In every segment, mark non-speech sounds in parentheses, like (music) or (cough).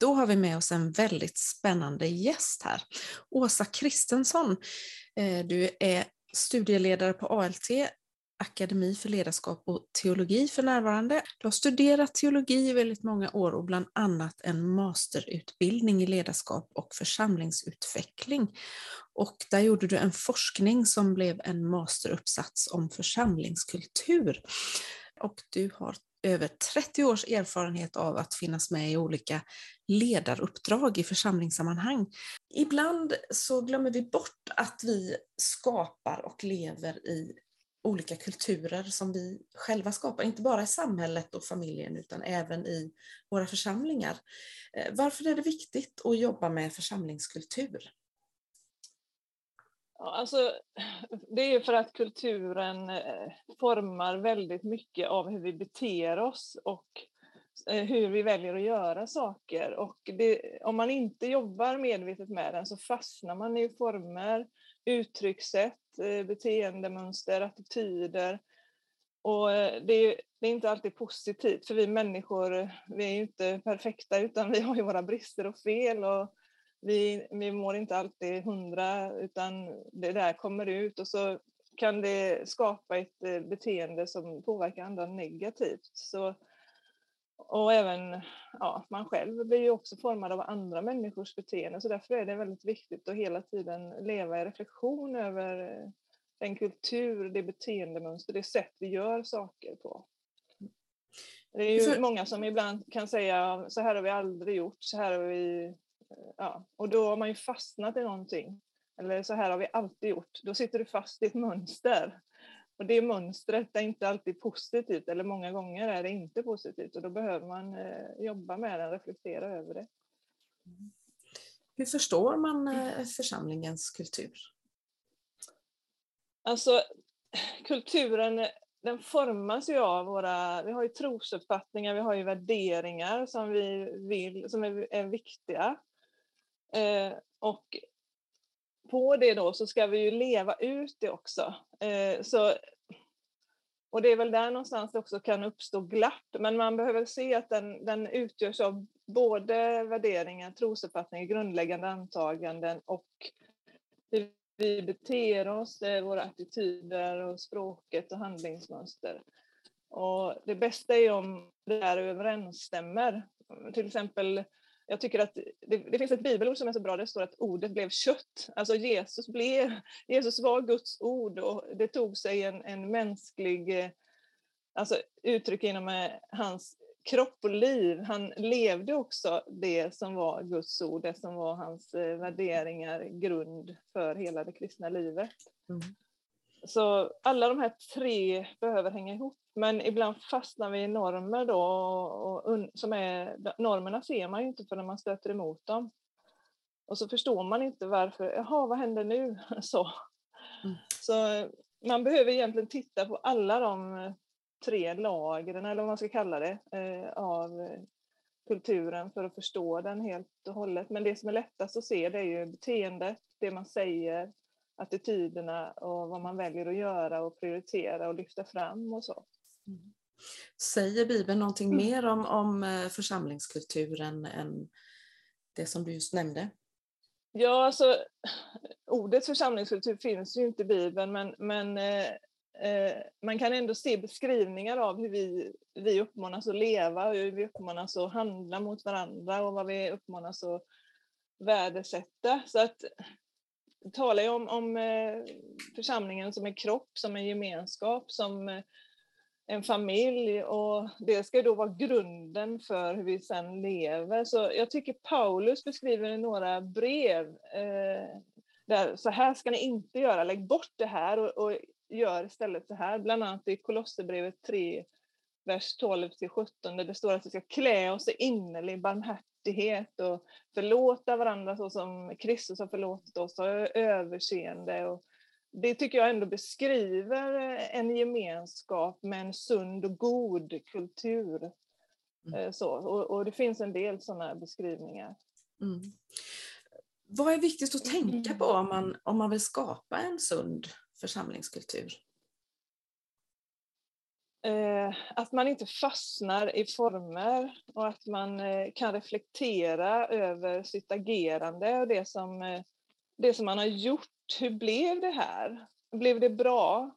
Då har vi med oss en väldigt spännande gäst här. Åsa Kristensson. Eh, du är studieledare på ALT, Akademi för ledarskap och teologi för närvarande. Du har studerat teologi i väldigt många år och bland annat en masterutbildning i ledarskap och församlingsutveckling. Och där gjorde du en forskning som blev en masteruppsats om församlingskultur. Och du har över 30 års erfarenhet av att finnas med i olika ledaruppdrag i församlingssammanhang. Ibland så glömmer vi bort att vi skapar och lever i olika kulturer som vi själva skapar, inte bara i samhället och familjen utan även i våra församlingar. Eh, varför är det viktigt att jobba med församlingskultur? Alltså, (sniffs) det är för att kulturen eh, formar väldigt mycket av hur vi beter oss och eh, hur vi väljer att göra saker. Och det, om man inte jobbar medvetet med den så fastnar man i former, uttryckssätt, eh, beteendemönster, attityder. Och det är, det är inte alltid positivt, för vi människor vi är ju inte perfekta utan vi har ju våra brister och fel. Och vi, vi mår inte alltid hundra utan det där kommer ut och så kan det skapa ett eh, beteende som påverkar andra negativt. Så, och även ja, man själv blir ju också formad av andra människors beteende så därför är det väldigt viktigt att hela tiden leva i reflektion över eh, den kultur, det beteendemönster, det sätt vi gör saker på. Det är ju många som ibland kan säga så här har vi aldrig gjort, så här har vi ja, och då har man ju fastnat i någonting. Eller så här har vi alltid gjort. Då sitter du fast i ett mönster. Och det mönstret är inte alltid positivt, eller många gånger är det inte positivt. Och då behöver man eh, jobba med det, reflektera över det. Hur förstår man eh, församlingens kultur? Alltså, kulturen den formas ju av våra, vi har ju trosuppfattningar, vi har ju värderingar som vi vill, som är, är viktiga. Eh, och på det då så ska vi ju leva ut det också. Eh, så, och det är väl där någonstans det också kan uppstå glapp, men man behöver se att den, den utgörs av både värderingar, trosuppfattningar, grundläggande antaganden och hur vi beter oss, eh, våra attityder och språket och handlingsmönster. Och det bästa är om det här överensstämmer. Till exempel jag tycker att det, det, finns ett bibelord som är så bra, det står att ordet blev kött. Alltså Jesus, blev, Jesus var Guds ord och det tog sig en, en mänsklig eh, alltså uttryck inom eh, hans kropp och liv. Han levde också det som var Guds ord, det som var hans eh, värderingar, grund för hela det kristna livet. Mm. Så alla de här tre behöver hänga ihop. Men ibland fastnar vi i normer då, och, och, som är, normerna ser man ju inte förrän man stöter emot dem. Och så förstår man inte varför, jaha vad händer nu? (laughs) Så. Mm. så man behöver egentligen titta på alla de tre lagren, eller vad man ska kalla det, eh, av kulturen för att förstå den helt och hållet. Men det som är lättast att se det är ju beteendet, det man säger, attityderna och vad man väljer att göra och prioritera och lyfta fram och så. Mm. Säger Bibeln någonting mm. mer om, om eh, församlingskulturen än det som du just nämnde? Ja, alltså ordet församlingskultur finns ju inte i Bibeln, men, men eh, eh, man kan ändå se beskrivningar av hur vi, vi uppmanas att leva, hur vi uppmanas att handla mot varandra och vad vi uppmanas att värdesätta. Så att talar ju om, om eh, församlingen som en kropp, som en gemenskap, som eh, en familj. Och det ska då vara grunden för hur vi sen lever. Så jag tycker Paulus beskriver i några brev eh, där så här ska ni inte göra, lägg bort det här och, och gör istället så här, bland annat i Kolosserbrevet 3, vers 12 till 17, där det står att vi ska klä oss i innerlig barmhärtighet och förlåta varandra så som Kristus har förlåtit oss och överseende. Och det tycker jag ändå beskriver en gemenskap med en sund och god kultur. Mm. Eh, så, och, och, det finns en del sådana beskrivningar. Mm. Vad är viktigt att tänka på om man, om man vill skapa en sund församlingskultur? Eh, att man inte fastnar i former och att man eh, kan reflektera över sitt agerande och det som, eh, det som man har gjort. Hur blev det här? Blev det bra?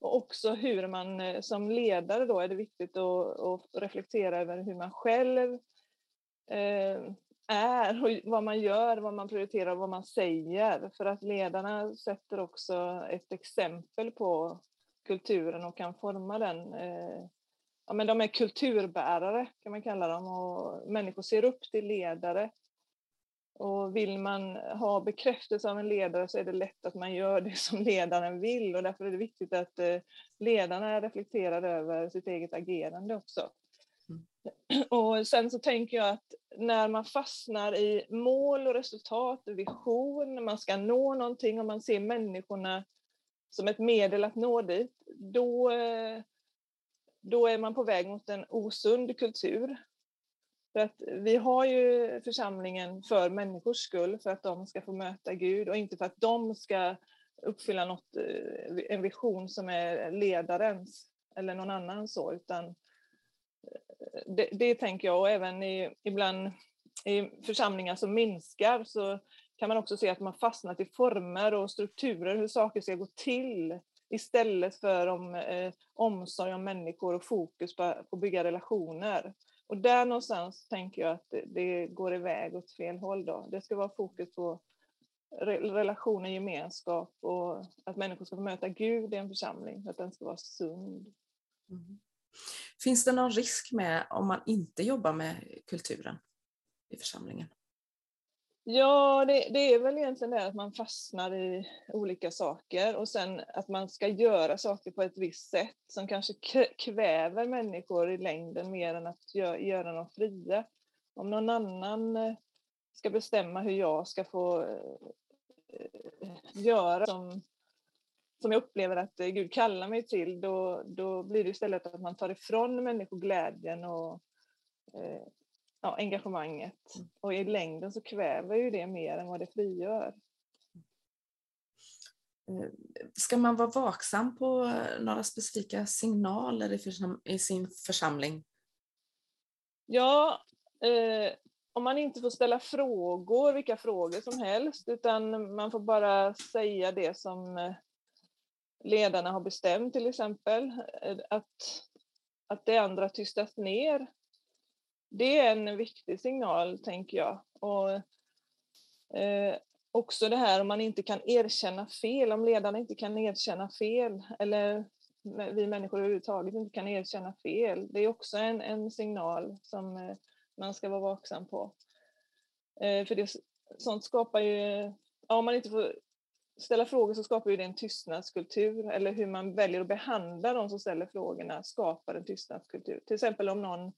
Och också hur man eh, som ledare då är det viktigt att, att reflektera över hur man själv eh, är och vad man gör, vad man prioriterar, vad man säger. För att ledarna sätter också ett exempel på kulturen och kan forma den. Eh, ja, men de är kulturbärare kan man kalla dem och människor ser upp till ledare. Och vill man ha bekräftelse av en ledare så är det lätt att man gör det som ledaren vill och därför är det viktigt att eh, ledarna reflekterar över sitt eget agerande också. Mm. Och sen så tänker jag att när man fastnar i mål och resultat, vision, man ska nå någonting och man ser människorna som ett medel att nå dit, då, eh, då är man på väg mot en osund kultur. För att vi har ju församlingen för människors skull, för att de ska få möta Gud och inte för att de ska uppfylla något, eh, en vision som är ledarens eller någon annan så, utan eh, det, det tänker jag, och även i, ibland i församlingar som minskar så kan man också se att man fastnat i former och strukturer, hur saker ska gå till istället för om, eh, omsorg om människor och fokus på, att bygga relationer. Och där någonstans tänker jag att det, det, går iväg åt fel håll. Då. Det ska vara fokus på re, relationer, gemenskap och att människor ska få möta Gud i en församling, att den ska vara sund. Mm. Finns det någon risk med om man inte jobbar med kulturen i församlingen? Ja, det, det, är väl egentligen det att man fastnar i olika saker och sen att man ska göra saker på ett visst sätt som kanske kväver människor i längden mer än att gö göra dem fria. Om någon annan eh, ska bestämma hur jag ska få eh, göra som, som jag upplever att eh, Gud kallar mig till, då, då blir det istället att man tar ifrån människor glädjen och eh, ja, engagemanget. Mm. Och i längden så kväver ju det mer än vad det frigör. Eh, ska man vara vaksam på några specifika signaler i, försam i sin församling? Ja, eh, om man inte får ställa frågor, vilka frågor som helst, utan man får bara säga det som eh, ledarna har bestämt till exempel. Eh, att, att det andra tystas ner det är en viktig signal, tänker jag. Och, eh, också det här om man inte kan erkänna fel, om ledarna inte kan erkänna fel, eller vi människor överhuvudtaget inte kan erkänna fel. Det är också en, en signal som eh, man ska vara vaksam på. Eh, för det, sånt skapar ju, ja, om man inte får ställa frågor så skapar ju det en tystnadskultur, eller hur man väljer att behandla de som ställer frågorna skapar en tystnadskultur. Till exempel om någon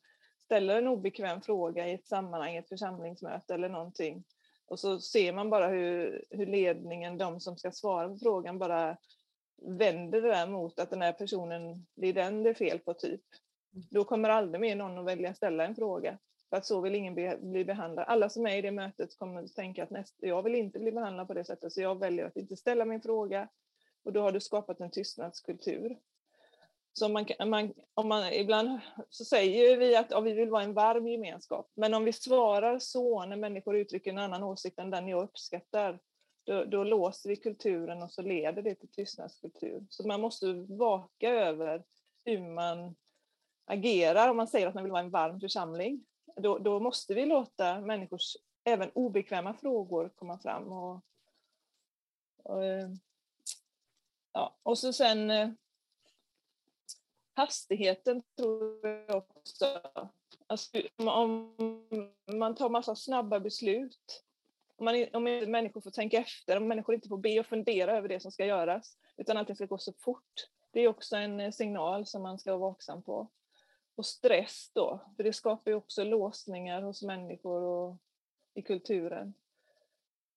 ställer en obekväm fråga i ett sammanhang, ett församlingsmöte eller någonting. Och så ser man bara hur, hur ledningen, de som ska svara på frågan, bara vänder det där mot att den här personen, det är den det är fel på typ. Då kommer aldrig mer någon att välja ställa en fråga. För att så vill ingen bli, bli behandlad. Alla som är i det mötet kommer att tänka att näst, jag vill inte bli behandlad på det sättet, så jag väljer att inte ställa min fråga. Och då har du skapat en tystnadskultur. Så man, man, om man, ibland så säger vi att ja, vi vill vara en varm gemenskap, men om vi svarar så när människor uttrycker en annan åsikt än den jag uppskattar, då, då låser vi kulturen och så leder det till tystnadskultur. Så man måste vaka över hur man agerar om man säger att man vill vara en varm församling. Då, då måste vi låta människors även obekväma frågor komma fram. Och, och, eh, ja, och så sen eh, hastigheten tror jag också. Alltså, om man tar massa snabba beslut, om, man, om människor får tänka efter, om människor inte får be och fundera över det som ska göras, utan att det ska gå så fort. Det är också en eh, signal som man ska vara vaksam på. Och stress då, för det skapar ju också låsningar hos människor och i kulturen.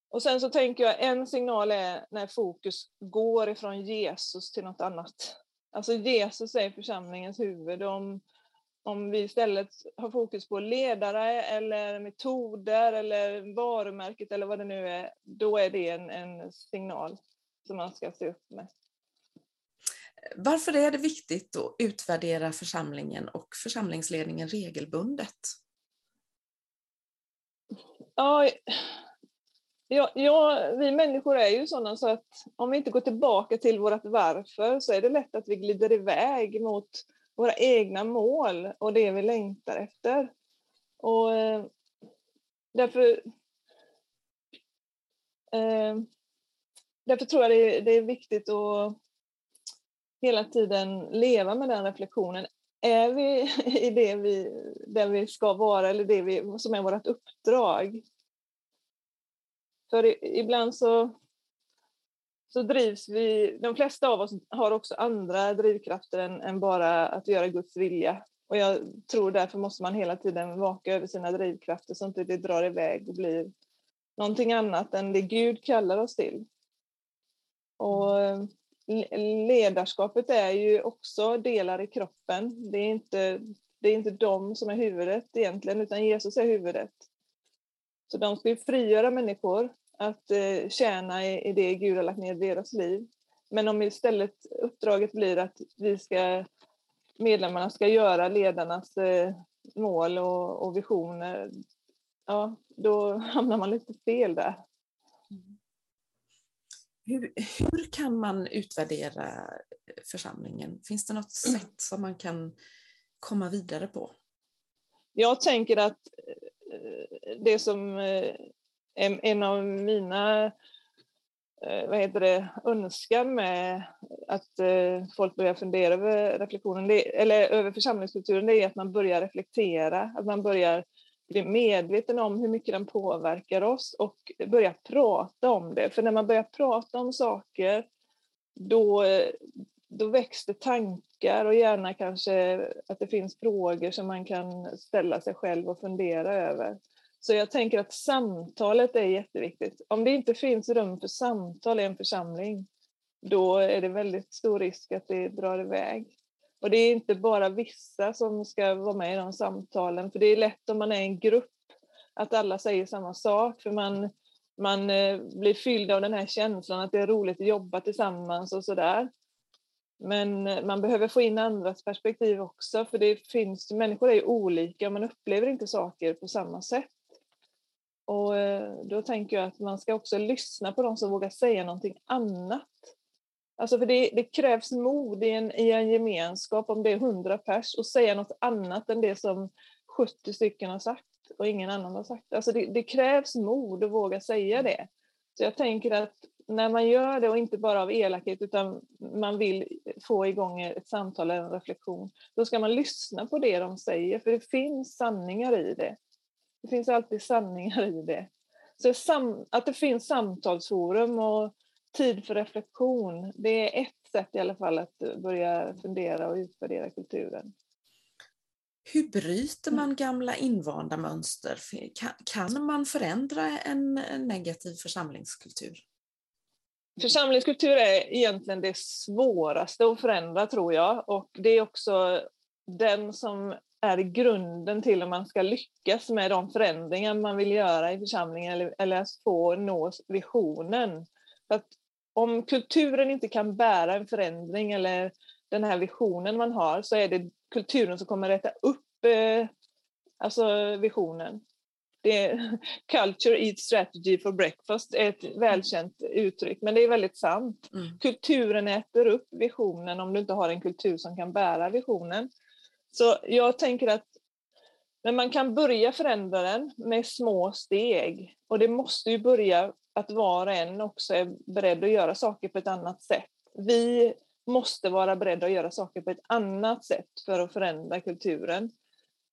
Och sen så tänker jag en signal är när fokus går ifrån Jesus till något annat. Alltså Jesus är församlingens huvud. Om, om vi istället har fokus på ledare eller metoder eller varumärket eller vad det nu är, då är det en, en signal som man ska se upp med. Varför är det viktigt att utvärdera församlingen och församlingsledningen regelbundet? Ja, ja, ja, vi människor är ju sådana så att om vi inte går tillbaka till vårt varför så är det lätt att vi glider iväg mot våra egna mål och det vi längtar efter. Och eh, därför, eh, därför tror jag det är, det är viktigt att hela tiden leva med den reflektionen. Är vi (laughs) i det vi, där vi ska vara eller det vi, som är vårt uppdrag? För ibland så, så drivs vi, de flesta av oss har också andra drivkrafter än, än bara att göra Guds vilja. Och jag tror därför måste man hela tiden vaka över sina drivkrafter så att inte det drar iväg och blir någonting annat än det Gud kallar oss till. Och ledarskapet är ju också delar i kroppen. Det är inte, det är inte de som är huvudet egentligen, utan Jesus är huvudet. Så de ska ju frigöra människor att eh, tjäna i, det Gud har lagt ner i deras liv. Men om istället uppdraget blir att vi ska, medlemmarna ska göra ledarnas eh, mål och, och visioner, ja, då (laughs) hamnar man lite fel där. Hur, hur kan man utvärdera församlingen? Finns det något sätt som man kan komma vidare på? Jag tänker att det som eh, är en av mina eh, vad heter det, önskan med att eh, folk börjar fundera över reflektionen, eller över församlingskulturen, det är att man börjar reflektera, att man börjar bli medveten om hur mycket den påverkar oss och börja prata om det. För när man börjar prata om saker, då, då väcks det tankar och gärna kanske att det finns frågor som man kan ställa sig själv och fundera över. Så jag tänker att samtalet är jätteviktigt. Om det inte finns rum för samtal i en församling, då är det väldigt stor risk att det drar iväg. Och det är inte bara vissa som ska vara med i de samtalen, för det är lätt om man är en grupp att alla säger samma sak, för man, man eh, blir fylld av den här känslan att det är roligt att jobba tillsammans och sådär. Men eh, man behöver få in andras perspektiv också, för det finns, människor är ju olika och man upplever inte saker på samma sätt. Och eh, då tänker jag att man ska också lyssna på de som vågar säga någonting annat Alltså för det, det, krävs mod i en, i en gemenskap, om det är 100 pers, och säga något annat än det som 70 stycken har sagt och ingen annan har sagt. Alltså det, det krävs mod att våga säga det. Så jag tänker att när man gör det, och inte bara av elakhet, utan man vill få igång ett samtal eller en reflektion, då ska man lyssna på det de säger, för det finns sanningar i det. Det finns alltid sanningar i det. Så att det finns samtalsforum och tid för reflektion, det är ett sätt i alla fall att börja fundera och utvärdera kulturen. Hur bryter man gamla invanda mönster? Kan man förändra en negativ församlingskultur? Församlingskultur är egentligen det svåraste att förändra tror jag och det är också den som är grunden till om man ska lyckas med de förändringar man vill göra i församlingen eller, eller få nå visionen. För att om kulturen inte kan bära en förändring eller den här visionen man har så är det kulturen som kommer rätta upp eh, alltså visionen. Det är, (laughs) culture eats strategy for breakfast är ett välkänt uttryck, men det är väldigt sant. Mm. Kulturen äter upp visionen om du inte har en kultur som kan bära visionen. Så jag tänker att men man kan börja förändra den med små steg och det måste ju börja att var och en också är beredd att göra saker på ett annat sätt. Vi måste vara beredda att göra saker på ett annat sätt för att förändra kulturen.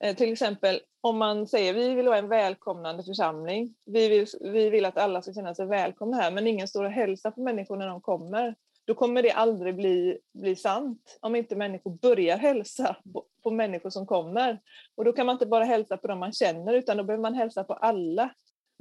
Eh, till exempel om man säger vi vill ha en välkomnande församling. Vi vill, vi vill att alla ska känna sig välkomna här, men ingen står och hälsar på människor när de kommer. Då kommer det aldrig bli, bli sant om inte människor börjar hälsa på, på människor som kommer. Och då kan man inte bara hälsa på dem man känner, utan då behöver man hälsa på alla.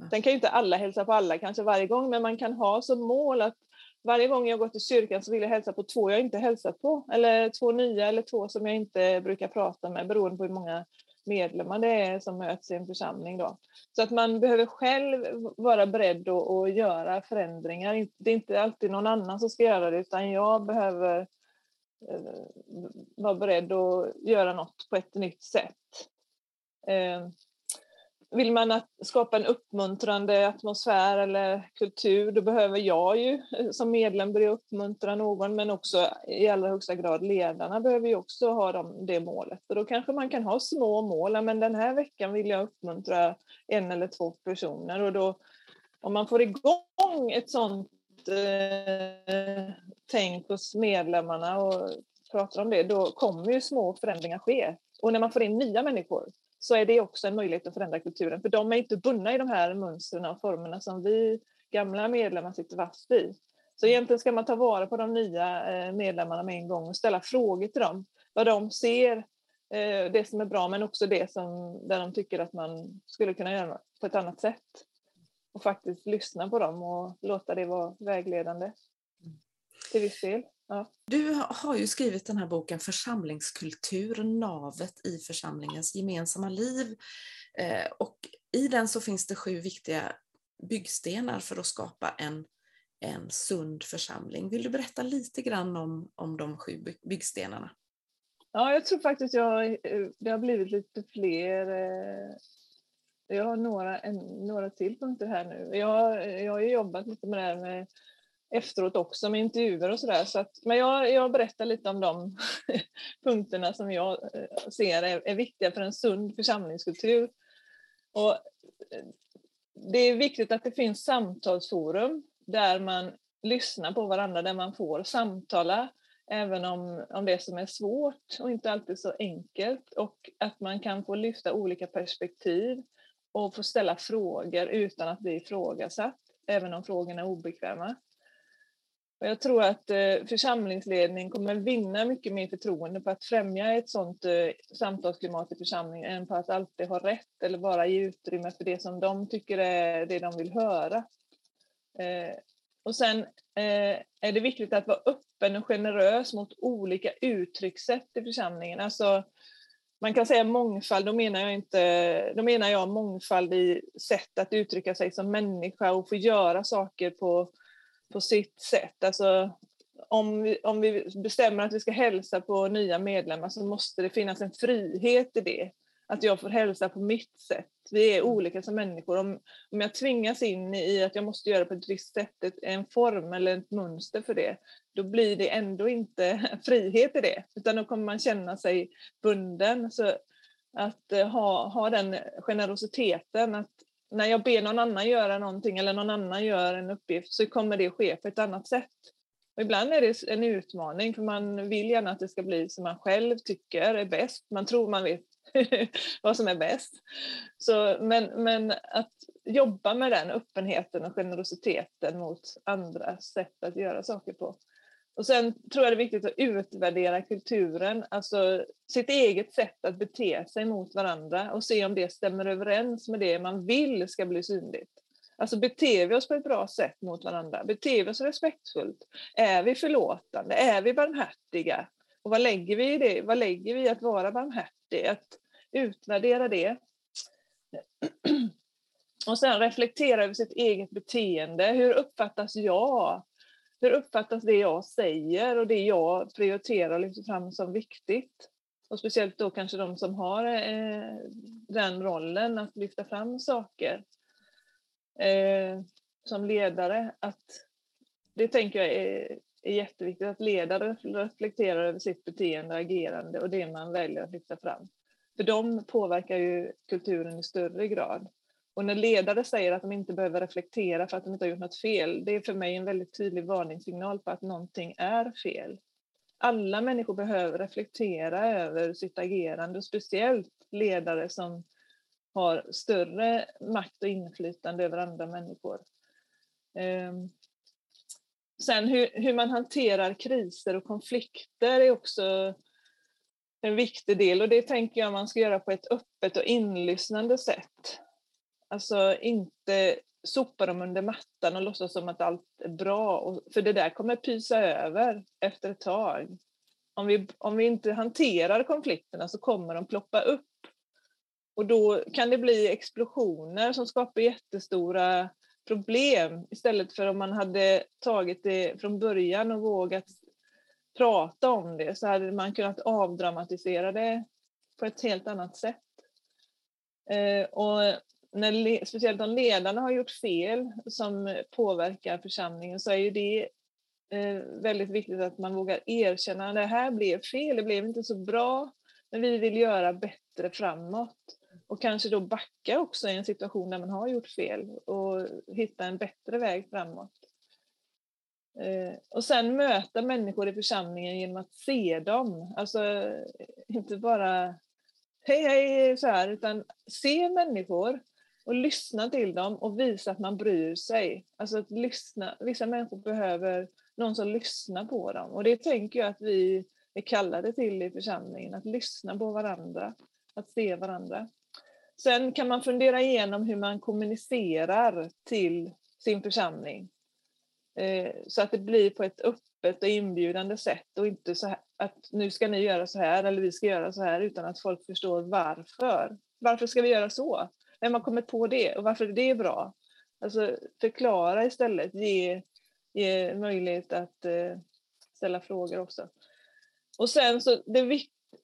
Sen kan ju inte alla hälsa på alla kanske varje gång, men man kan ha som mål att varje gång jag går till kyrkan så vill jag hälsa på två jag inte hälsat på, eller två nya eller två som jag inte brukar prata med beroende på hur många medlemmar det är som möts i en församling. Då. Så att man behöver själv vara beredd att, att göra förändringar. Det är inte alltid någon annan som ska göra det, utan jag behöver eh, vara beredd att göra något på ett nytt sätt. Eh, vill man att, skapa en uppmuntrande atmosfär eller kultur, då behöver jag ju eh, som medlem börja uppmuntra någon, men också i allra högsta grad ledarna behöver ju också ha dem, det målet. Och då kanske man kan ha små mål, men den här veckan vill jag uppmuntra en eller två personer och då om man får igång ett sånt eh, tänk hos medlemmarna och pratar om det, då kommer ju små förändringar ske. Och när man får in nya människor så är det också en möjlighet att förändra kulturen, för de är inte bundna i de här mönstren och formerna som vi gamla medlemmar sitter fast i. Så egentligen ska man ta vara på de nya eh, medlemmarna med en gång och ställa frågor till dem, vad de ser, eh, det som är bra, men också det som, där de tycker att man skulle kunna göra på ett annat sätt. Och faktiskt lyssna på dem och låta det vara vägledande till viss del. Ja. Du har ju skrivit den här boken Församlingskultur, navet i församlingens gemensamma liv. Eh, och i den så finns det sju viktiga byggstenar för att skapa en, en sund församling. Vill du berätta lite grann om, om de sju byggstenarna? Ja, jag tror faktiskt jag, eh, det har blivit lite fler. Eh, jag har några, en, några till punkter här nu. Jag, jag har jobbat lite med det här med efteråt också med intervjuer och sådär. Så men jag, jag berättar lite om de (laughs) punkterna som jag eh, ser är, är, viktiga för en sund församlingskultur. Och eh, det är viktigt att det finns samtalsforum där man lyssnar på varandra, där man får samtala även om, om det som är svårt och inte alltid så enkelt och att man kan få lyfta olika perspektiv och få ställa frågor utan att bli ifrågasatt, även om frågorna är obekväma. Och jag tror att församlingsledningen församlingsledning kommer vinna mycket mer förtroende på att främja ett sådant eh, samtalsklimat i församlingen än på att alltid ha rätt eller bara ge utrymme för det som de tycker är det de vill höra. Eh, och sen är det viktigt att vara öppen och generös mot olika uttryckssätt i församlingen. Alltså, man kan säga mångfald, då menar jag, inte, då menar jag mångfald i sätt att uttrycka sig som människa och få göra saker på på sitt sätt. Alltså, om vi, om vi bestämmer att vi ska hälsa på nya medlemmar så måste det finnas en frihet i det. Att jag får hälsa på mitt sätt. Vi är olika som människor. Om, om jag tvingas in i att jag måste göra på ett visst sätt, en form eller ett mönster för det, då blir det ändå inte (laughs) frihet i det, utan då kommer man känna sig bunden. Så att uh, ha, ha den generositeten, att när jag ber någon annan göra någonting eller någon annan gör en uppgift så kommer det ske på ett annat sätt. Och ibland är det en utmaning för man vill gärna att det ska bli som man själv tycker är bäst. Man tror man vet (laughs) vad som är bäst. Så, men, men att jobba med den öppenheten och generositeten mot andra sätt att göra saker på. Och sen tror jag det är viktigt att utvärdera kulturen, alltså sitt eget sätt att bete sig mot varandra och se om det stämmer överens med det man vill ska bli synligt. Alltså beter vi oss på ett bra sätt mot varandra? Beter vi oss respektfullt? Är vi förlåtande? Är vi barmhärtiga? Och vad lägger vi i det? Vad lägger vi i att vara barmhärtig? Att utvärdera det. (clears throat) Och sen reflektera över sitt eget beteende. Hur uppfattas jag? Hur uppfattas det jag säger och det jag prioriterar och lyfter fram som viktigt? Och speciellt då kanske de som har eh, den rollen att lyfta fram saker eh, som ledare. Att det tänker jag är, är jätteviktigt, att ledare reflekterar över sitt beteende och agerande och det man väljer att lyfta fram. För de påverkar ju kulturen i större grad. Och när ledare säger att de inte behöver reflektera för att de inte har gjort något fel, det är för mig en väldigt tydlig varningssignal på att någonting är fel. Alla människor behöver reflektera över sitt agerande, och speciellt ledare som har större makt och inflytande över andra människor. Ehm, sen hur, hur man hanterar kriser och konflikter är också en viktig del och det tänker jag man ska göra på ett öppet och inlyssnande sätt. Alltså inte sopa dem under mattan och låtsas som att allt är bra. för det där kommer pysa över efter ett tag. Om vi, om vi inte hanterar konflikterna så kommer de ploppa upp. Och då kan det bli explosioner som skapar jättestora problem istället för om man hade tagit det från början och vågat prata om det så hade man kunnat avdramatisera det på ett helt annat sätt. Eh, och när, speciellt om ledarna har gjort fel som påverkar församlingen så är ju det eh, väldigt viktigt att man vågar erkänna att det här blev fel, det blev inte så bra, men vi vill göra bättre framåt. Och kanske då backa också i en situation där man har gjort fel och hitta en bättre väg framåt. Eh, och sen möta människor i församlingen genom att se dem. Alltså inte bara hej hej så här, utan se människor och lyssna till dem och visa att man bryr sig. Alltså att lyssna. Vissa människor behöver någon som lyssnar på dem och det tänker jag att vi är kallade till i församlingen, att lyssna på varandra, att se varandra. Sen kan man fundera igenom hur man kommunicerar till sin församling. Eh, så att det blir på ett öppet och inbjudande sätt och inte så här, att nu ska ni göra så här eller vi ska göra så här utan att folk förstår varför. Varför ska vi göra så? Vem har kommit på det och varför är det bra? Alltså förklara istället, ge, ge möjlighet att eh, ställa frågor också. Och sen så det,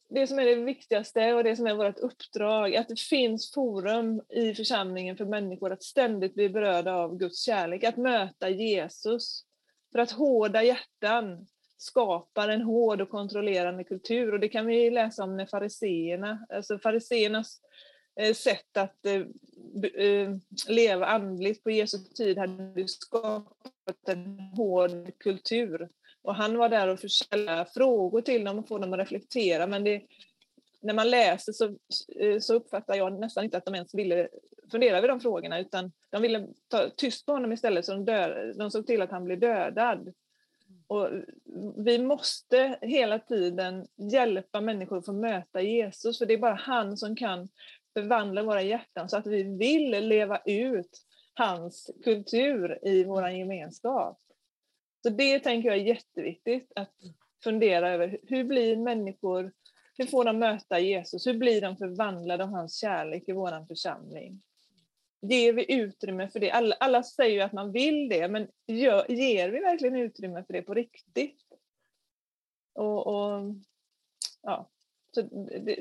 det som är det viktigaste och det som är vårt uppdrag, att det finns forum i församlingen för människor att ständigt bli berörda av Guds kärlek, att möta Jesus. För att hårda hjärtan skapar en hård och kontrollerande kultur och det kan vi läsa om med fariseerna, alltså fariseernas Eh, sätt att eh, eh, leva andligt på Jesu tid hade skapat en hård kultur och han var där och försökte frågor till dem och få dem att reflektera. Men det, när man läser så, så uppfattar jag nästan inte att de ens ville fundera över de frågorna utan de ville ta tyst på honom istället så de, dö, de såg till att han blev dödad. Och vi måste hela tiden hjälpa människor att få möta Jesus för det är bara han som kan förvandla våra hjärtan så att vi vill leva ut hans kultur i vår gemenskap. Så det tänker jag är jätteviktigt att fundera över. Hur blir människor, hur får de möta Jesus? Hur blir de förvandlade av hans kärlek i vår församling? Ger vi utrymme för det? Alla, alla säger ju att man vill det, men gör, ger vi verkligen utrymme för det på riktigt? Och, och ja, så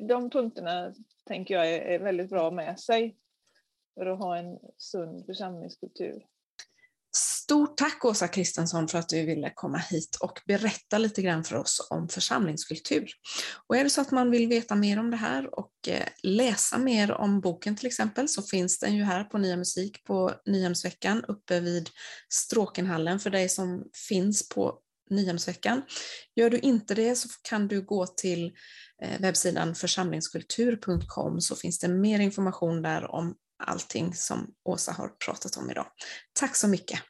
de punkterna tänker jag är, väldigt bra med sig för att ha en sund församlingskultur. Stort tack Åsa Kristensson för att du ville komma hit och berätta lite grann för oss om församlingskultur. Och är det så att man vill veta mer om det här och eh, läsa mer om boken till exempel så finns den ju här på Nya Musik på Nyhemsveckan uppe vid Stråkenhallen för dig som finns på Nyhemsveckan. Gör du inte det så kan du gå till Eh, webbsidan församlingskultur.com så finns det mer information där om allting som Åsa har pratat om idag. Tack så mycket!